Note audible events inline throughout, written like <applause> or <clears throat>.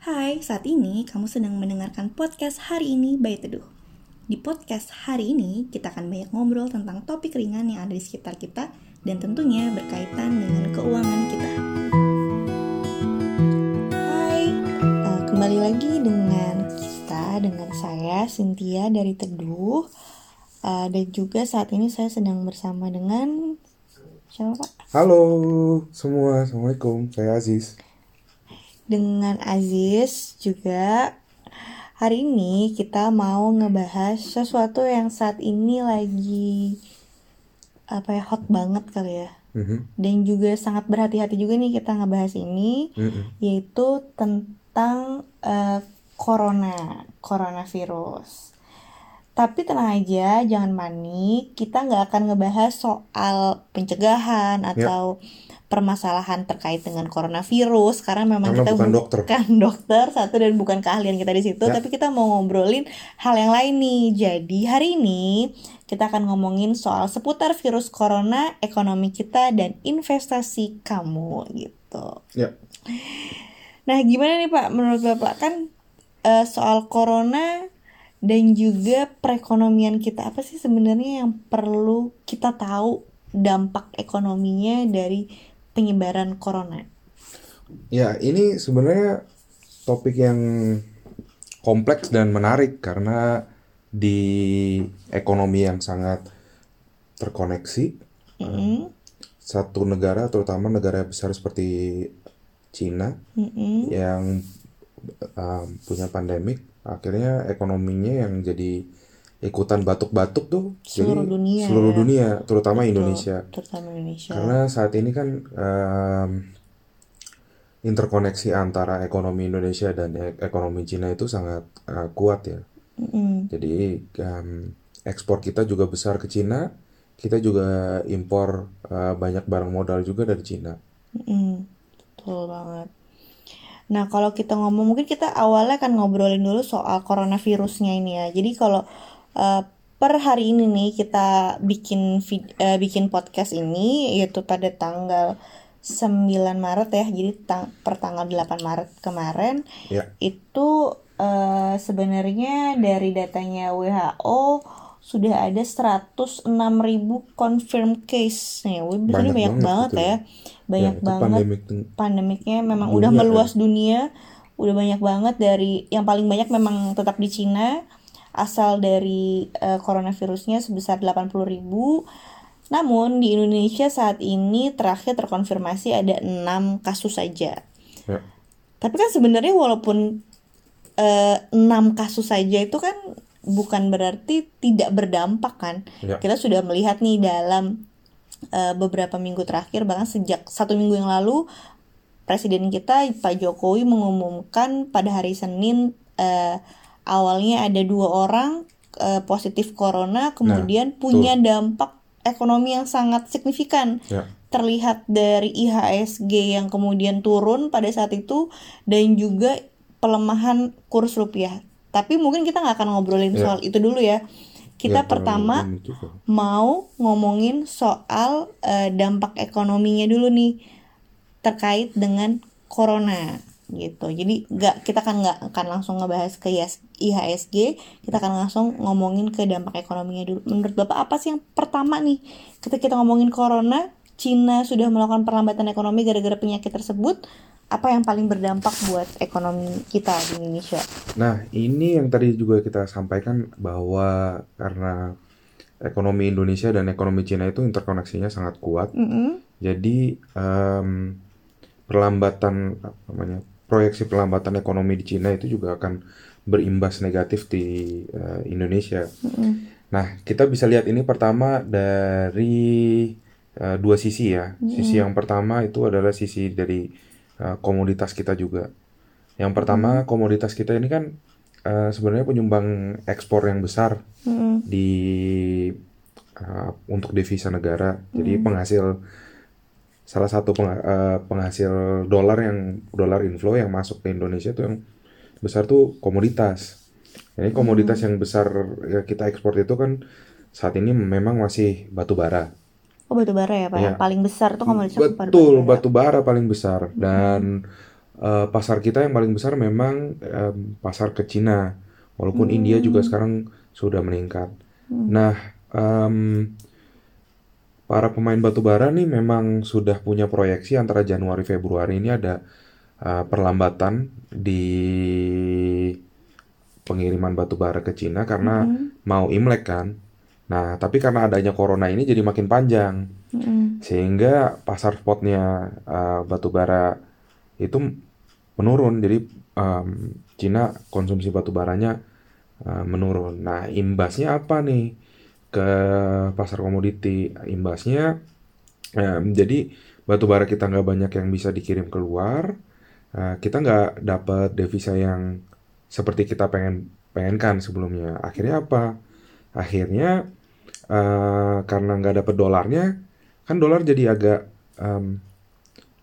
Hai, saat ini kamu sedang mendengarkan podcast hari ini by Teduh. Di podcast hari ini, kita akan banyak ngobrol tentang topik ringan yang ada di sekitar kita dan tentunya berkaitan dengan keuangan kita. Hai, uh, kembali lagi dengan kita, dengan saya Cynthia dari Teduh. Uh, dan juga saat ini saya sedang bersama dengan siapa? Halo semua, Assalamualaikum, saya Aziz dengan Aziz juga hari ini kita mau ngebahas sesuatu yang saat ini lagi apa ya hot banget kali ya mm-hmm. dan juga sangat berhati-hati juga nih kita ngebahas ini mm-hmm. yaitu tentang uh, corona coronavirus tapi tenang aja jangan panik kita nggak akan ngebahas soal pencegahan atau yep permasalahan terkait dengan coronavirus karena memang karena kita bukan dokter. bukan <laughs> dokter satu dan bukan keahlian kita di situ ya. tapi kita mau ngobrolin hal yang lain nih jadi hari ini kita akan ngomongin soal seputar virus corona ekonomi kita dan investasi kamu gitu ya. nah gimana nih pak menurut bapak kan uh, soal corona dan juga perekonomian kita apa sih sebenarnya yang perlu kita tahu dampak ekonominya dari penyebaran corona? Ya, ini sebenarnya topik yang kompleks dan menarik karena di ekonomi yang sangat terkoneksi. Mm -hmm. Satu negara, terutama negara besar seperti Cina, mm -hmm. yang um, punya pandemik, akhirnya ekonominya yang jadi ikutan batuk-batuk tuh. Seluruh jadi dunia seluruh dunia terutama Betul, Indonesia. terutama Indonesia. Karena saat ini kan um, interkoneksi antara ekonomi Indonesia dan e ekonomi Cina itu sangat uh, kuat ya. Mm jadi um, ekspor kita juga besar ke Cina. Kita juga impor uh, banyak barang modal juga dari Cina. Mm betul banget. Nah, kalau kita ngomong mungkin kita awalnya kan ngobrolin dulu soal coronavirusnya ini ya. Jadi kalau uh, per hari ini nih kita bikin vid, uh, bikin podcast ini yaitu pada tanggal 9 Maret ya. Jadi tang per tanggal 8 Maret kemarin yeah. itu uh, sebenarnya dari datanya WHO sudah ada 106.000 confirm case nih. Wih, banyak, banyak banget, ya. Banyak ya, banget. Pandemik, pandemiknya memang dunia, udah meluas kan? dunia. Udah banyak banget dari yang paling banyak memang tetap di Cina asal dari uh, coronavirusnya sebesar 80 ribu. Namun di Indonesia saat ini terakhir terkonfirmasi ada 6 kasus saja. Ya. Tapi kan sebenarnya walaupun uh, eh, 6 kasus saja itu kan bukan berarti tidak berdampak kan. Ya. Kita sudah melihat nih dalam uh, beberapa minggu terakhir bahkan sejak satu minggu yang lalu presiden kita Pak Jokowi mengumumkan pada hari Senin uh, awalnya ada dua orang uh, positif corona kemudian nah, punya tuh. dampak ekonomi yang sangat signifikan ya. terlihat dari IHSG yang kemudian turun pada saat itu dan juga pelemahan kurs rupiah tapi mungkin kita nggak akan ngobrolin ya. soal itu dulu ya kita ya, pertama mau ngomongin soal uh, dampak ekonominya dulu nih terkait dengan corona gitu. Jadi nggak kita kan nggak akan langsung ngebahas ke IHSG kita akan langsung ngomongin ke dampak ekonominya dulu. Menurut bapak apa sih yang pertama nih ketika kita ngomongin corona Cina sudah melakukan perlambatan ekonomi gara-gara penyakit tersebut apa yang paling berdampak buat ekonomi kita di Indonesia? Nah ini yang tadi juga kita sampaikan bahwa karena ekonomi Indonesia dan ekonomi Cina itu interkoneksinya sangat kuat. Mm -hmm. jadi um, perlambatan apa namanya proyeksi pelambatan ekonomi di Cina itu juga akan berimbas negatif di uh, Indonesia. Mm-hmm. Nah, kita bisa lihat ini pertama dari uh, dua sisi ya. Mm-hmm. Sisi yang pertama itu adalah sisi dari uh, komoditas kita juga. Yang pertama mm-hmm. komoditas kita ini kan uh, sebenarnya penyumbang ekspor yang besar mm-hmm. di uh, untuk devisa negara. Mm-hmm. Jadi penghasil salah satu eh, penghasil dolar yang dolar inflow yang masuk ke Indonesia itu yang besar tuh komoditas. Ini komoditas hmm. yang besar ya kita ekspor itu kan saat ini memang masih batu bara. Oh batu bara ya pak? Ya. Paling besar tuh komoditas Betul batu bara paling besar dan uh, pasar kita yang paling besar memang um, pasar ke Cina. Walaupun hmm. India juga sekarang sudah meningkat. Hmm. Nah, um, para pemain batubara nih memang sudah punya proyeksi antara Januari Februari ini ada uh, perlambatan di pengiriman batubara ke Cina karena mm-hmm. mau Imlek kan. Nah, tapi karena adanya corona ini jadi makin panjang. Mm-hmm. Sehingga pasar spotnya uh, batubara itu menurun. Jadi um, Cina konsumsi batubaranya uh, menurun. Nah, imbasnya apa nih ke pasar komoditi? Imbasnya um, jadi batubara kita nggak banyak yang bisa dikirim keluar. Uh, kita nggak dapat devisa yang seperti kita pengen pengenkan sebelumnya. Akhirnya apa? Akhirnya uh, karena nggak dapet dolarnya, kan dolar jadi agak um,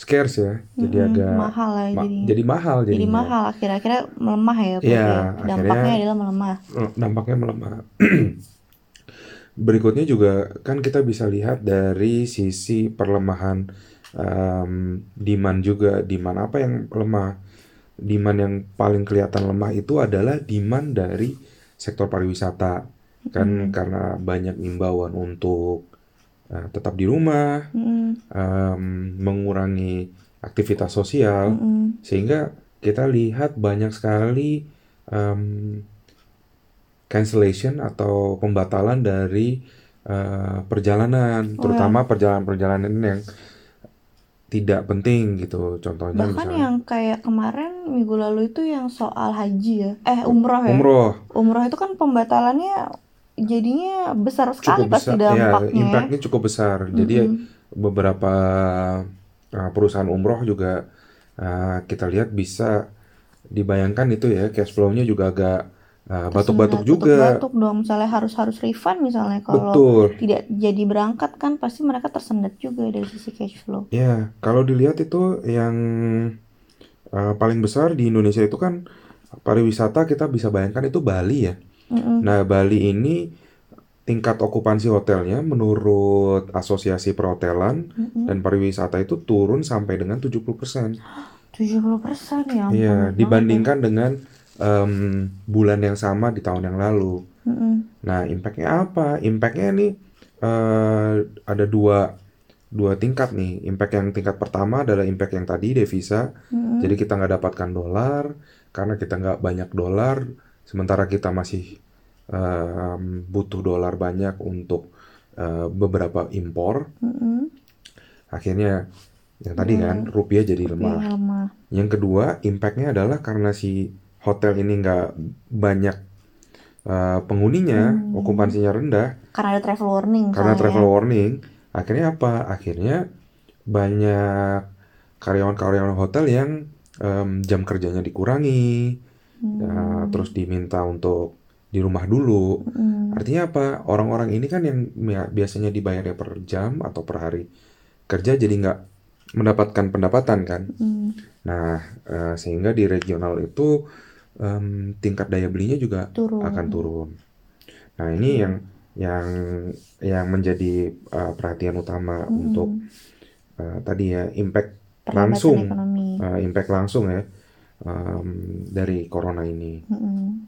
scarce ya, jadi hmm, agak mahal ya, ma jadi, jadi mahal jadi Jadi mahal akhir-akhirnya melemah ya. Iya, dampaknya adalah melemah. Dampaknya melemah. <clears throat> Berikutnya juga kan kita bisa lihat dari sisi perlemahan um, demand juga, demand apa yang lemah demand yang paling kelihatan lemah itu adalah demand dari sektor pariwisata kan hmm. karena banyak imbauan untuk uh, tetap di rumah hmm. um, mengurangi aktivitas sosial hmm. sehingga kita lihat banyak sekali um, cancellation atau pembatalan dari uh, perjalanan oh, terutama perjalanan-perjalanan yang tidak penting gitu. Contohnya bahkan misalnya. yang kayak kemarin minggu lalu itu yang soal haji ya. Eh umroh ya. Umroh. Umroh itu kan pembatalannya jadinya besar sekali cukup pasti besar, dampaknya ya, impactnya cukup besar. Mm -hmm. jadi beberapa uh, perusahaan umroh juga uh, kita lihat bisa dibayangkan itu ya cash flow-nya juga agak Nah, batuk-batuk juga. Batuk dong, misalnya harus harus refund misalnya kalau Betul. tidak jadi berangkat kan pasti mereka tersendat juga dari sisi cash flow. Ya, kalau dilihat itu yang uh, paling besar di Indonesia itu kan pariwisata kita bisa bayangkan itu Bali ya. Mm -mm. Nah, Bali ini tingkat okupansi hotelnya menurut Asosiasi Perhotelan mm -mm. dan Pariwisata itu turun sampai dengan 70%. 70% <gasps> ya. Iya, dibandingkan dengan um, bulan yang sama di tahun yang lalu. Mm-hmm. Nah, impactnya apa? Impactnya nih uh, ada dua dua tingkat nih. Impact yang tingkat pertama adalah impact yang tadi devisa. Mm-hmm. Jadi kita nggak dapatkan dolar karena kita nggak banyak dolar, sementara kita masih um, butuh dolar banyak untuk uh, beberapa impor. Mm-hmm. Akhirnya yang tadi mm. kan rupiah jadi lemah. lemah. Yang kedua impactnya adalah karena si hotel ini nggak banyak uh, penghuninya, hmm. okupansinya rendah. Karena ada travel warning. Karena travel warning, akhirnya apa? Akhirnya banyak karyawan-karyawan hotel yang um, jam kerjanya dikurangi, hmm. ya, terus diminta untuk di rumah dulu. Hmm. Artinya apa? Orang-orang ini kan yang biasanya dibayarnya per jam atau per hari kerja jadi nggak mendapatkan pendapatan kan. Hmm. Nah, uh, sehingga di regional itu um, tingkat daya belinya juga turun. akan turun. Nah ini hmm. yang yang yang menjadi uh, perhatian utama hmm. untuk uh, tadi ya impact langsung, uh, impact langsung ya um, dari corona ini. Hmm.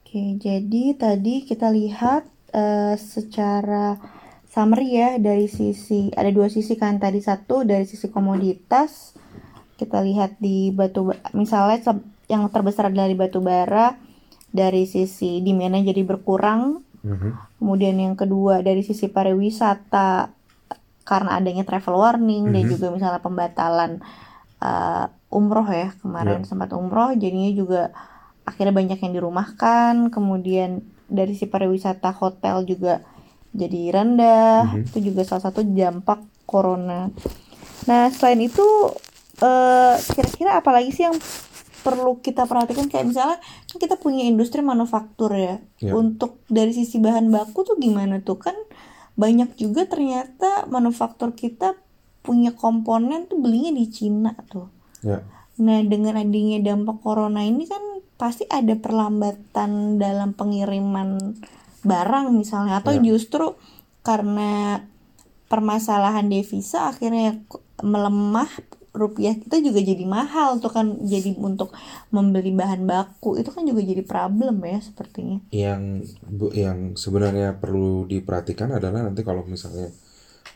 Oke, jadi tadi kita lihat uh, secara summary ya dari sisi ada dua sisi kan tadi satu dari sisi komoditas kita lihat di batu misalnya yang terbesar dari batu bara dari sisi demandnya jadi berkurang mm-hmm. kemudian yang kedua dari sisi pariwisata karena adanya travel warning mm-hmm. dan juga misalnya pembatalan uh, umroh ya kemarin yeah. sempat umroh jadinya juga akhirnya banyak yang dirumahkan kemudian dari si pariwisata hotel juga jadi rendah mm-hmm. itu juga salah satu dampak corona nah selain itu uh, kira-kira apalagi sih yang perlu kita perhatikan kayak misalnya kan kita punya industri manufaktur ya. ya. Untuk dari sisi bahan baku tuh gimana tuh kan banyak juga ternyata manufaktur kita punya komponen tuh belinya di Cina tuh. Ya. Nah dengan adanya dampak corona ini kan pasti ada perlambatan dalam pengiriman barang misalnya atau ya. justru karena permasalahan devisa akhirnya melemah rupiah kita juga jadi mahal tuh kan jadi untuk membeli bahan baku itu kan juga jadi problem ya sepertinya yang yang sebenarnya perlu diperhatikan adalah nanti kalau misalnya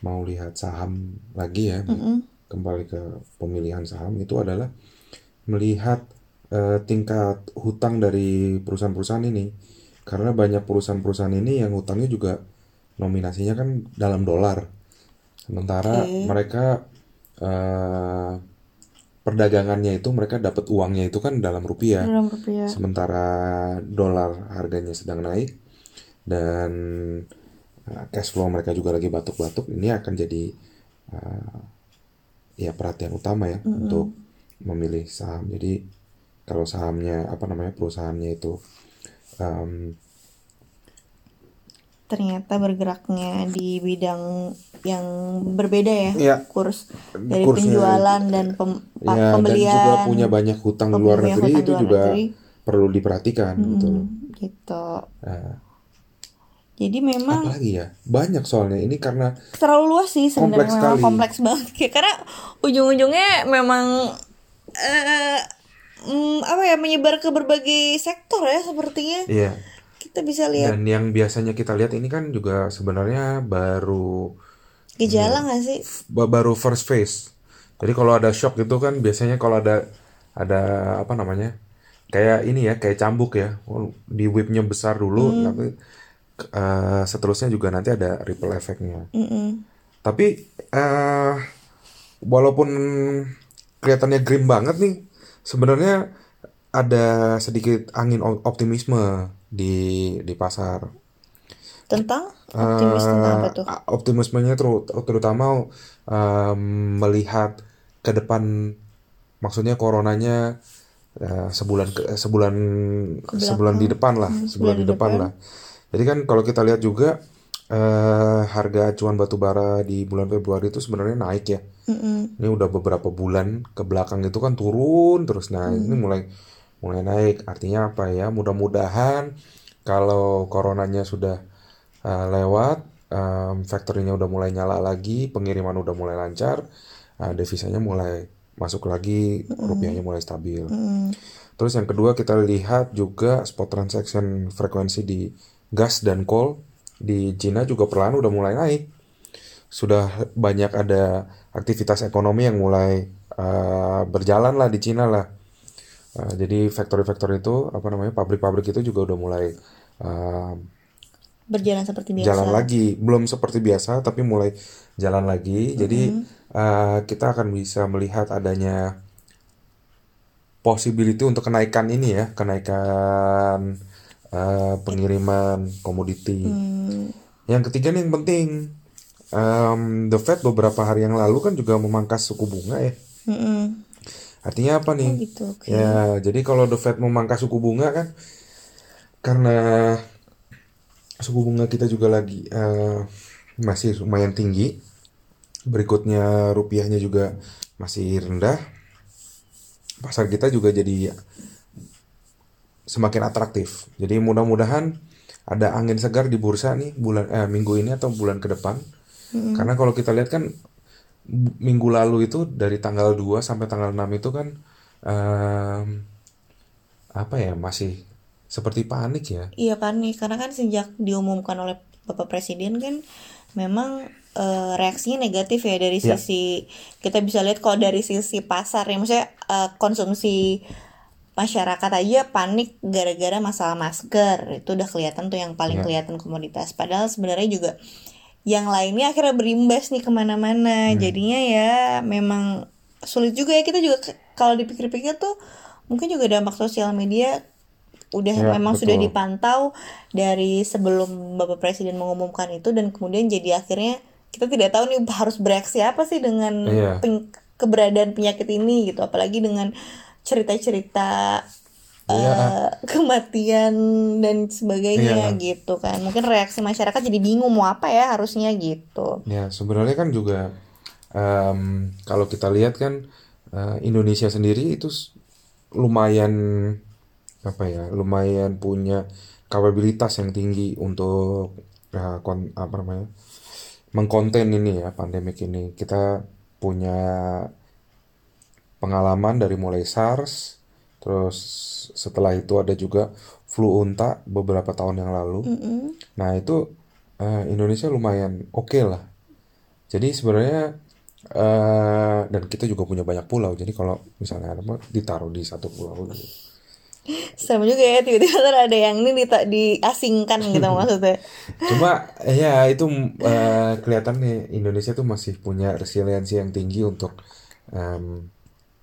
mau lihat saham lagi ya mm -mm. kembali ke pemilihan saham itu adalah melihat uh, tingkat hutang dari perusahaan-perusahaan ini karena banyak perusahaan-perusahaan ini yang hutangnya juga nominasinya kan dalam dolar sementara okay. mereka uh, perdagangannya itu mereka dapat uangnya itu kan dalam rupiah. Dalam rupiah. Sementara dolar harganya sedang naik dan uh, cash flow mereka juga lagi batuk-batuk, ini akan jadi uh, ya perhatian utama ya mm -hmm. untuk memilih saham. Jadi kalau sahamnya apa namanya perusahaannya itu um, ternyata bergeraknya di bidang yang berbeda ya, ya. kurs dari Kursnya, penjualan dan pem, ya, pembelian dan juga punya banyak hutang di luar negeri itu juga negeri. perlu diperhatikan hmm, gitu gitu. Nah. jadi memang apalagi ya? Banyak soalnya. Ini karena terlalu luas sih sebenarnya kompleks, memang kompleks banget. <laughs> Karena ujung-ujungnya memang uh, um, apa ya menyebar ke berbagai sektor ya sepertinya. Iya kita bisa lihat. Dan yang biasanya kita lihat ini kan juga sebenarnya baru gejala nggak sih? baru first phase. Jadi kalau ada shock gitu kan biasanya kalau ada ada apa namanya kayak ini ya kayak cambuk ya. Oh, di whipnya besar dulu hmm. tapi uh, seterusnya juga nanti ada ripple efeknya mm -mm. tapi uh, walaupun kelihatannya grim banget nih sebenarnya ada sedikit angin optimisme di di pasar. Tentang optimis uh, tentang apa tuh? Optimismenya ter terutama um, melihat ke depan maksudnya coronanya uh, sebulan ke, sebulan Ke belakang. sebulan di depan lah, hmm, sebulan di depan, depan lah. Jadi kan kalau kita lihat juga uh, harga acuan batu bara di bulan Februari itu sebenarnya naik ya. Mm -hmm. Ini udah beberapa bulan ke belakang itu kan turun terus. Nah, mm. ini mulai mulai naik. Artinya apa ya? Mudah-mudahan kalau coronanya sudah uh, lewat, um, factory-nya udah mulai nyala lagi, pengiriman udah mulai lancar, uh, devisanya mulai masuk lagi, rupiahnya mulai stabil. Mm. Terus yang kedua kita lihat juga spot transaction frekuensi di gas dan coal di Cina juga perlahan udah mulai naik. Sudah banyak ada aktivitas ekonomi yang mulai uh, berjalan lah di Cina lah. Uh, jadi factory-factory itu apa namanya pabrik-pabrik itu juga udah mulai uh, berjalan seperti biasa. Jalan lagi, belum seperti biasa tapi mulai jalan lagi. Mm -hmm. Jadi uh, kita akan bisa melihat adanya possibility untuk kenaikan ini ya, kenaikan uh, pengiriman komoditi. Mm. Yang ketiga nih yang penting, um, The Fed beberapa hari yang lalu kan juga memangkas suku bunga ya. Mm -hmm. Artinya apa nih? Oh gitu, okay. Ya, jadi kalau The Fed memangkas suku bunga kan karena suku bunga kita juga lagi uh, masih lumayan tinggi. Berikutnya rupiahnya juga masih rendah. Pasar kita juga jadi semakin atraktif. Jadi mudah-mudahan ada angin segar di bursa nih bulan eh, minggu ini atau bulan ke depan. Hmm. Karena kalau kita lihat kan minggu lalu itu dari tanggal 2 sampai tanggal 6 itu kan um, apa ya masih seperti panik ya. Iya panik karena kan sejak diumumkan oleh Bapak Presiden kan memang uh, reaksinya negatif ya dari ya. sisi kita bisa lihat kalau dari sisi pasar ya maksudnya uh, konsumsi masyarakat aja panik gara-gara masalah masker itu udah kelihatan tuh yang paling ya. kelihatan komoditas padahal sebenarnya juga yang lainnya akhirnya berimbas nih ke mana-mana hmm. jadinya ya memang sulit juga ya kita juga kalau dipikir-pikir tuh mungkin juga dampak sosial media udah ya, memang betul. sudah dipantau dari sebelum bapak presiden mengumumkan itu dan kemudian jadi akhirnya kita tidak tahu nih harus bereaksi apa sih dengan ya. pen keberadaan penyakit ini gitu apalagi dengan cerita-cerita ya. uh, kematian dan sebagainya ya. gitu kan mungkin reaksi masyarakat jadi bingung mau apa ya harusnya gitu ya sebenarnya kan juga um, kalau kita lihat kan uh, Indonesia sendiri itu lumayan apa ya lumayan punya kapabilitas yang tinggi untuk uh, kon, apa namanya mengkonten ini ya pandemik ini kita punya pengalaman dari mulai SARS, terus setelah itu ada juga flu unta beberapa tahun yang lalu. Mm -mm. Nah itu uh, Indonesia lumayan oke okay lah. Jadi sebenarnya uh, dan kita juga punya banyak pulau. Jadi kalau misalnya ada ditaruh di satu pulau gitu. <laughs> Sama juga ya tiba-tiba ada yang ini di diasingkan gitu maksudnya. <laughs> Cuma ya itu uh, kelihatan nih Indonesia tuh masih punya resiliensi yang tinggi untuk um,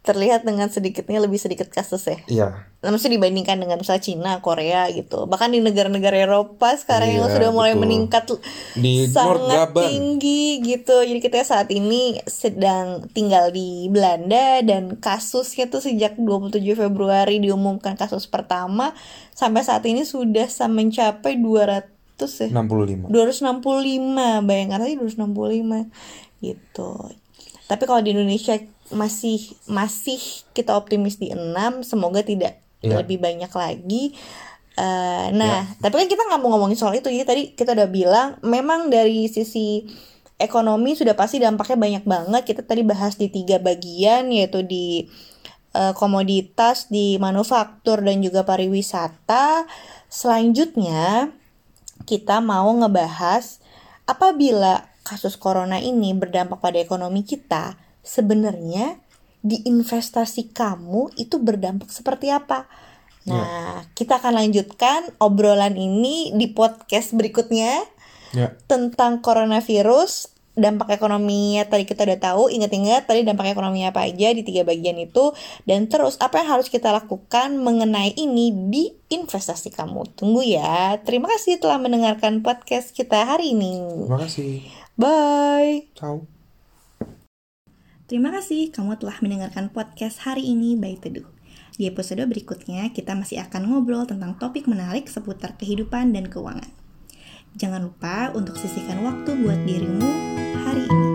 terlihat dengan sedikitnya lebih sedikit kasus ya. Iya. Nah, maksudnya dibandingkan dengan misalnya Cina, Korea gitu. Bahkan di negara-negara Eropa sekarang iya, yang sudah mulai betul. meningkat di sangat tinggi gitu. Jadi kita saat ini sedang tinggal di Belanda dan kasusnya tuh sejak 27 Februari diumumkan kasus pertama sampai saat ini sudah mencapai 200 ya. 65. 265. Bayangkan aja 265 gitu. Tapi kalau di Indonesia masih masih kita optimis di 6 semoga tidak yeah. lebih banyak lagi. Uh, nah yeah. tapi kan kita nggak mau ngomongin soal itu. Ya tadi kita udah bilang memang dari sisi ekonomi sudah pasti dampaknya banyak banget. Kita tadi bahas di tiga bagian yaitu di uh, komoditas di manufaktur dan juga pariwisata. Selanjutnya kita mau ngebahas apabila kasus corona ini berdampak pada ekonomi kita sebenarnya di investasi kamu itu berdampak seperti apa. Nah, yeah. kita akan lanjutkan obrolan ini di podcast berikutnya yeah. tentang coronavirus, dampak ekonominya tadi kita udah tahu, ingat-ingat tadi dampak ekonominya apa aja di tiga bagian itu dan terus apa yang harus kita lakukan mengenai ini di investasi kamu. Tunggu ya. Terima kasih telah mendengarkan podcast kita hari ini. Terima kasih. Bye. Ciao. Terima kasih kamu telah mendengarkan podcast hari ini by Teduh. Di episode berikutnya, kita masih akan ngobrol tentang topik menarik seputar kehidupan dan keuangan. Jangan lupa untuk sisihkan waktu buat dirimu hari ini.